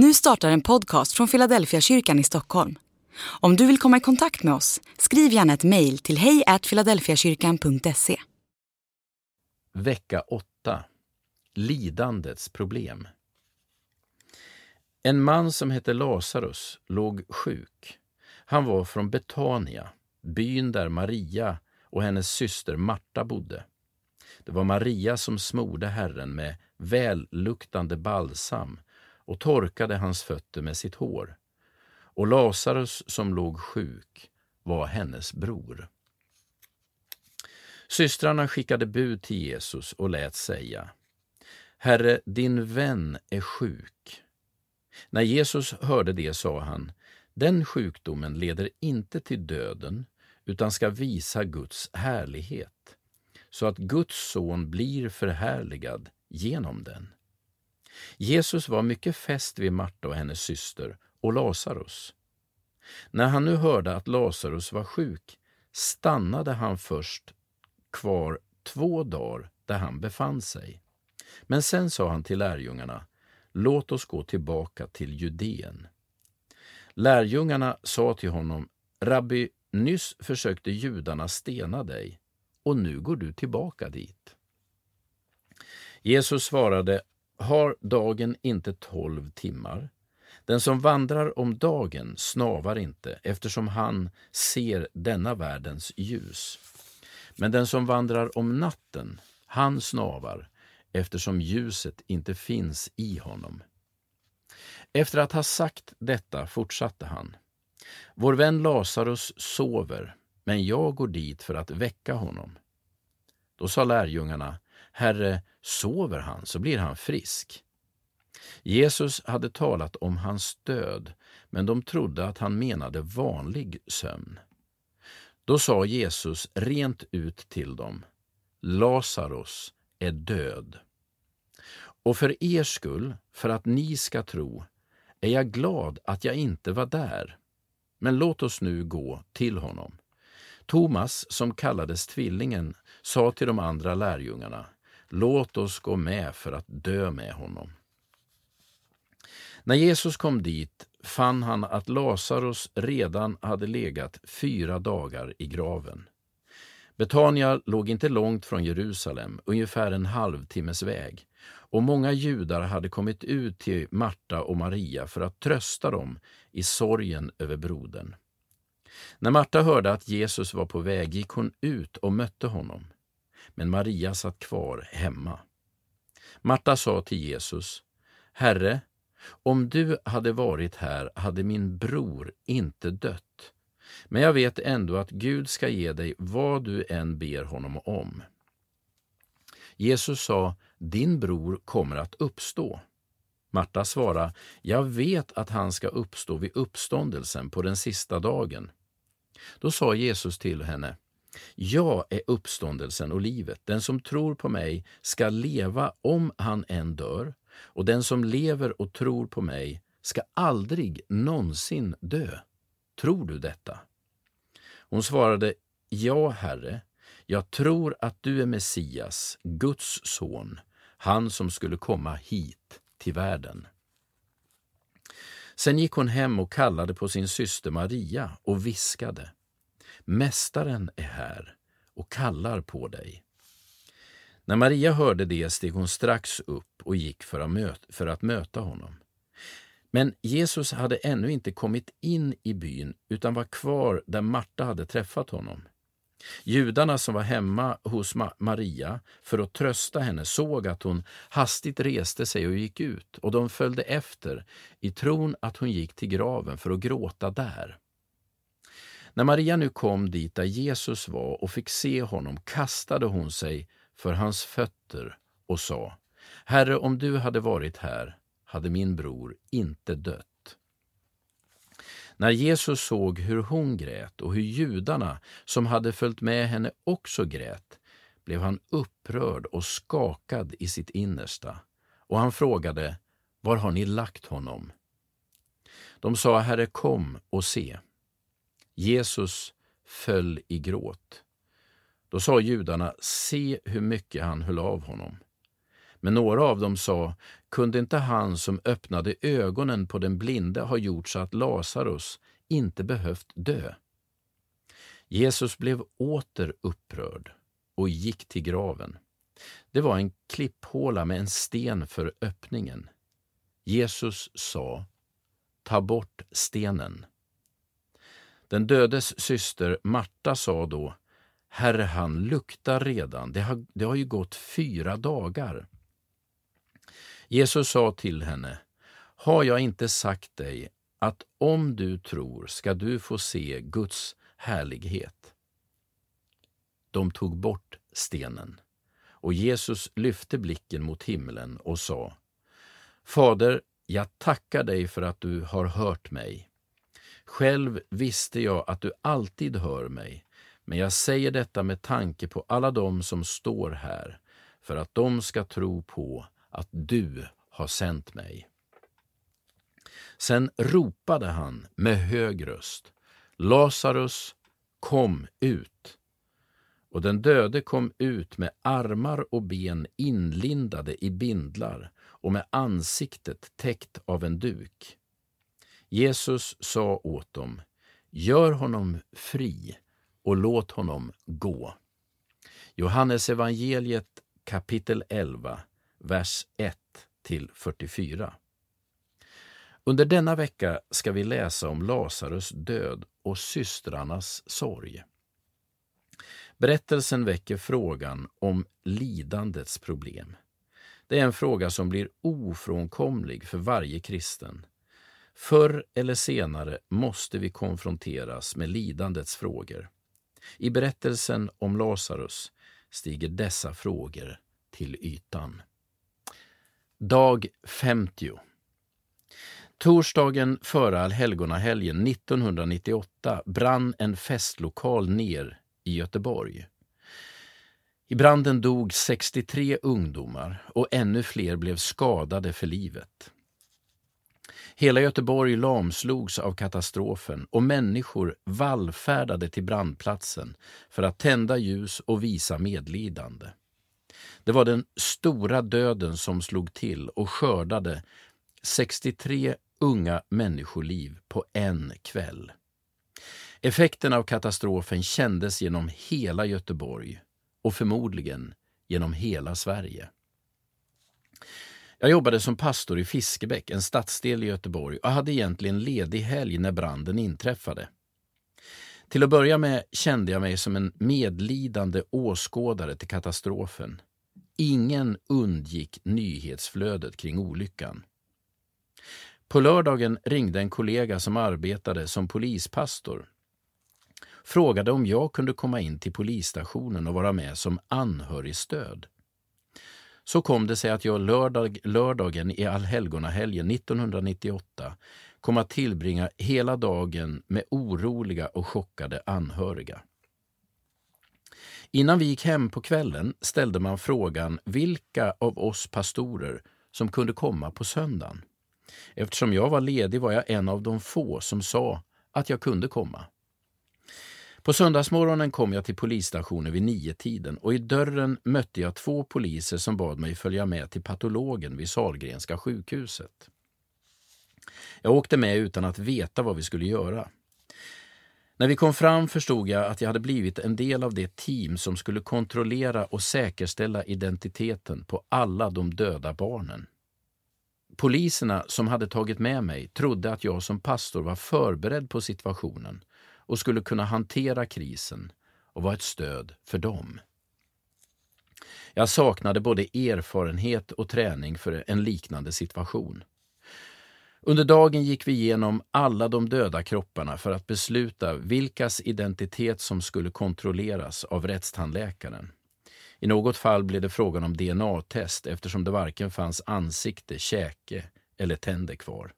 Nu startar en podcast från Philadelphia kyrkan i Stockholm. Om du vill komma i kontakt med oss, skriv gärna ett mejl till hejfiladelfiakyrkan.se. Vecka 8. Lidandets problem. En man som hette Lazarus låg sjuk. Han var från Betania, byn där Maria och hennes syster Marta bodde. Det var Maria som smorde Herren med välluktande balsam och torkade hans fötter med sitt hår. Och Lazarus som låg sjuk var hennes bror. Systrarna skickade bud till Jesus och lät säga Herre, din vän är sjuk. När Jesus hörde det sa han Den sjukdomen leder inte till döden utan ska visa Guds härlighet så att Guds son blir förhärligad genom den. Jesus var mycket fäst vid Marta och hennes syster och Lazarus. När han nu hörde att Lazarus var sjuk stannade han först kvar två dagar där han befann sig. Men sen sa han till lärjungarna, låt oss gå tillbaka till Judeen. Lärjungarna sa till honom, Rabbi, nyss försökte judarna stena dig och nu går du tillbaka dit. Jesus svarade, har dagen inte tolv timmar? Den som vandrar om dagen snavar inte eftersom han ser denna världens ljus. Men den som vandrar om natten, han snavar eftersom ljuset inte finns i honom. Efter att ha sagt detta fortsatte han. Vår vän Lazarus sover, men jag går dit för att väcka honom. Då sa lärjungarna, Herre, sover han så blir han frisk. Jesus hade talat om hans död, men de trodde att han menade vanlig sömn. Då sa Jesus rent ut till dem, Lazarus är död. Och för er skull, för att ni ska tro, är jag glad att jag inte var där. Men låt oss nu gå till honom. Thomas, som kallades Tvillingen, sa till de andra lärjungarna, låt oss gå med för att dö med honom. När Jesus kom dit fann han att Lazarus redan hade legat fyra dagar i graven. Betania låg inte långt från Jerusalem, ungefär en halvtimmes väg, och många judar hade kommit ut till Marta och Maria för att trösta dem i sorgen över brodern. När Marta hörde att Jesus var på väg gick hon ut och mötte honom. Men Maria satt kvar hemma. Marta sa till Jesus, Herre, om du hade varit här hade min bror inte dött. Men jag vet ändå att Gud ska ge dig vad du än ber honom om. Jesus sa, din bror kommer att uppstå. Marta svarade, jag vet att han ska uppstå vid uppståndelsen på den sista dagen. Då sa Jesus till henne, jag är uppståndelsen och livet. Den som tror på mig ska leva om han än dör, och den som lever och tror på mig ska aldrig någonsin dö. Tror du detta? Hon svarade, Ja, Herre, jag tror att du är Messias, Guds son, han som skulle komma hit till världen. Sen gick hon hem och kallade på sin syster Maria och viskade. Mästaren är här och kallar på dig. När Maria hörde det steg hon strax upp och gick för att, möta, för att möta honom. Men Jesus hade ännu inte kommit in i byn utan var kvar där Marta hade träffat honom. Judarna som var hemma hos Maria för att trösta henne såg att hon hastigt reste sig och gick ut och de följde efter i tron att hon gick till graven för att gråta där. När Maria nu kom dit där Jesus var och fick se honom kastade hon sig för hans fötter och sa Herre, om du hade varit här hade min bror inte dött. När Jesus såg hur hon grät och hur judarna som hade följt med henne också grät blev han upprörd och skakad i sitt innersta och han frågade Var har ni lagt honom? De sa Herre, kom och se. Jesus föll i gråt. Då sa judarna, se hur mycket han höll av honom. Men några av dem sa, kunde inte han som öppnade ögonen på den blinde ha gjort så att Lazarus inte behövt dö? Jesus blev åter upprörd och gick till graven. Det var en klipphåla med en sten för öppningen. Jesus sa, ta bort stenen. Den dödes syster Marta sa då, Herre, han luktar redan. Det har, det har ju gått fyra dagar. Jesus sa till henne, har jag inte sagt dig att om du tror ska du få se Guds härlighet? De tog bort stenen och Jesus lyfte blicken mot himlen och sa Fader, jag tackar dig för att du har hört mig. Själv visste jag att du alltid hör mig, men jag säger detta med tanke på alla dem som står här, för att de ska tro på att du har sänt mig. Sen ropade han med hög röst, Lazarus, kom ut! Och den döde kom ut med armar och ben inlindade i bindlar och med ansiktet täckt av en duk. Jesus sa åt dem, gör honom fri och låt honom gå. Johannes evangeliet kapitel 11, vers 1 till 44. Under denna vecka ska vi läsa om Lazarus död och systrarnas sorg. Berättelsen väcker frågan om lidandets problem. Det är en fråga som blir ofrånkomlig för varje kristen. Förr eller senare måste vi konfronteras med lidandets frågor. I berättelsen om Lazarus stiger dessa frågor till ytan. Dag 50 Torsdagen före allhelgonahelgen 1998 brann en festlokal ner i Göteborg. I branden dog 63 ungdomar och ännu fler blev skadade för livet. Hela Göteborg lamslogs av katastrofen och människor vallfärdade till brandplatsen för att tända ljus och visa medlidande. Det var den stora döden som slog till och skördade 63 unga människoliv på en kväll. Effekten av katastrofen kändes genom hela Göteborg och förmodligen genom hela Sverige. Jag jobbade som pastor i Fiskebäck, en stadsdel i Göteborg och hade egentligen ledig helg när branden inträffade. Till att börja med kände jag mig som en medlidande åskådare till katastrofen. Ingen undgick nyhetsflödet kring olyckan. På lördagen ringde en kollega som arbetade som polispastor frågade om jag kunde komma in till polisstationen och vara med som anhörigstöd. Så kom det sig att jag lördag, lördagen i allhelgonahelgen 1998 kom att tillbringa hela dagen med oroliga och chockade anhöriga. Innan vi gick hem på kvällen ställde man frågan vilka av oss pastorer som kunde komma på söndagen. Eftersom jag var ledig var jag en av de få som sa att jag kunde komma. På söndagsmorgonen kom jag till polisstationen vid nio-tiden och i dörren mötte jag två poliser som bad mig följa med till patologen vid Salgrenska sjukhuset. Jag åkte med utan att veta vad vi skulle göra. När vi kom fram förstod jag att jag hade blivit en del av det team som skulle kontrollera och säkerställa identiteten på alla de döda barnen. Poliserna som hade tagit med mig trodde att jag som pastor var förberedd på situationen och skulle kunna hantera krisen och vara ett stöd för dem. Jag saknade både erfarenhet och träning för en liknande situation. Under dagen gick vi igenom alla de döda kropparna för att besluta vilkas identitet som skulle kontrolleras av rättstandläkaren. I något fall blev det frågan om DNA-test eftersom det varken fanns ansikte, käke eller tänder kvar.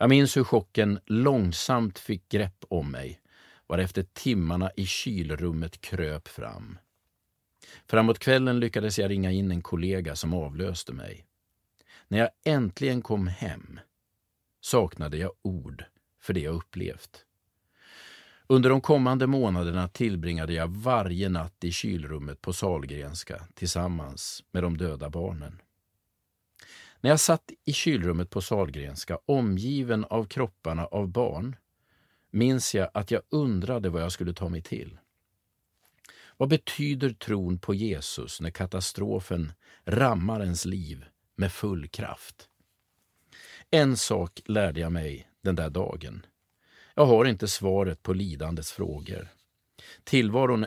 Jag minns hur chocken långsamt fick grepp om mig varefter timmarna i kylrummet kröp fram. Framåt kvällen lyckades jag ringa in en kollega som avlöste mig. När jag äntligen kom hem saknade jag ord för det jag upplevt. Under de kommande månaderna tillbringade jag varje natt i kylrummet på Salgrenska tillsammans med de döda barnen. När jag satt i kylrummet på Salgrenska, omgiven av kropparna av barn, minns jag att jag undrade vad jag skulle ta mig till. Vad betyder tron på Jesus när katastrofen rammar ens liv med full kraft? En sak lärde jag mig den där dagen. Jag har inte svaret på lidandets frågor. Tillvaron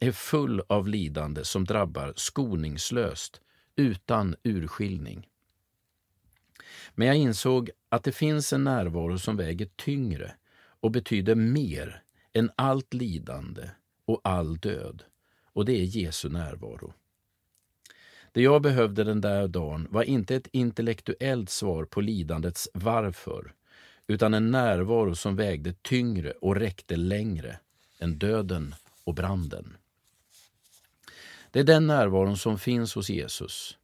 är full av lidande som drabbar skoningslöst, utan urskiljning. Men jag insåg att det finns en närvaro som väger tyngre och betyder mer än allt lidande och all död. Och det är Jesu närvaro. Det jag behövde den där dagen var inte ett intellektuellt svar på lidandets varför, utan en närvaro som vägde tyngre och räckte längre än döden och branden. Det är den närvaron som finns hos Jesus.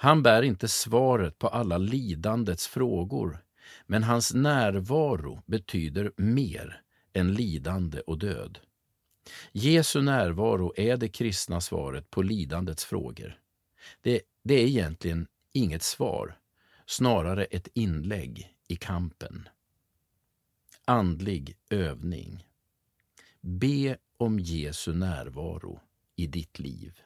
Han bär inte svaret på alla lidandets frågor, men hans närvaro betyder mer än lidande och död. Jesu närvaro är det kristna svaret på lidandets frågor. Det, det är egentligen inget svar, snarare ett inlägg i kampen. Andlig övning. Be om Jesu närvaro i ditt liv.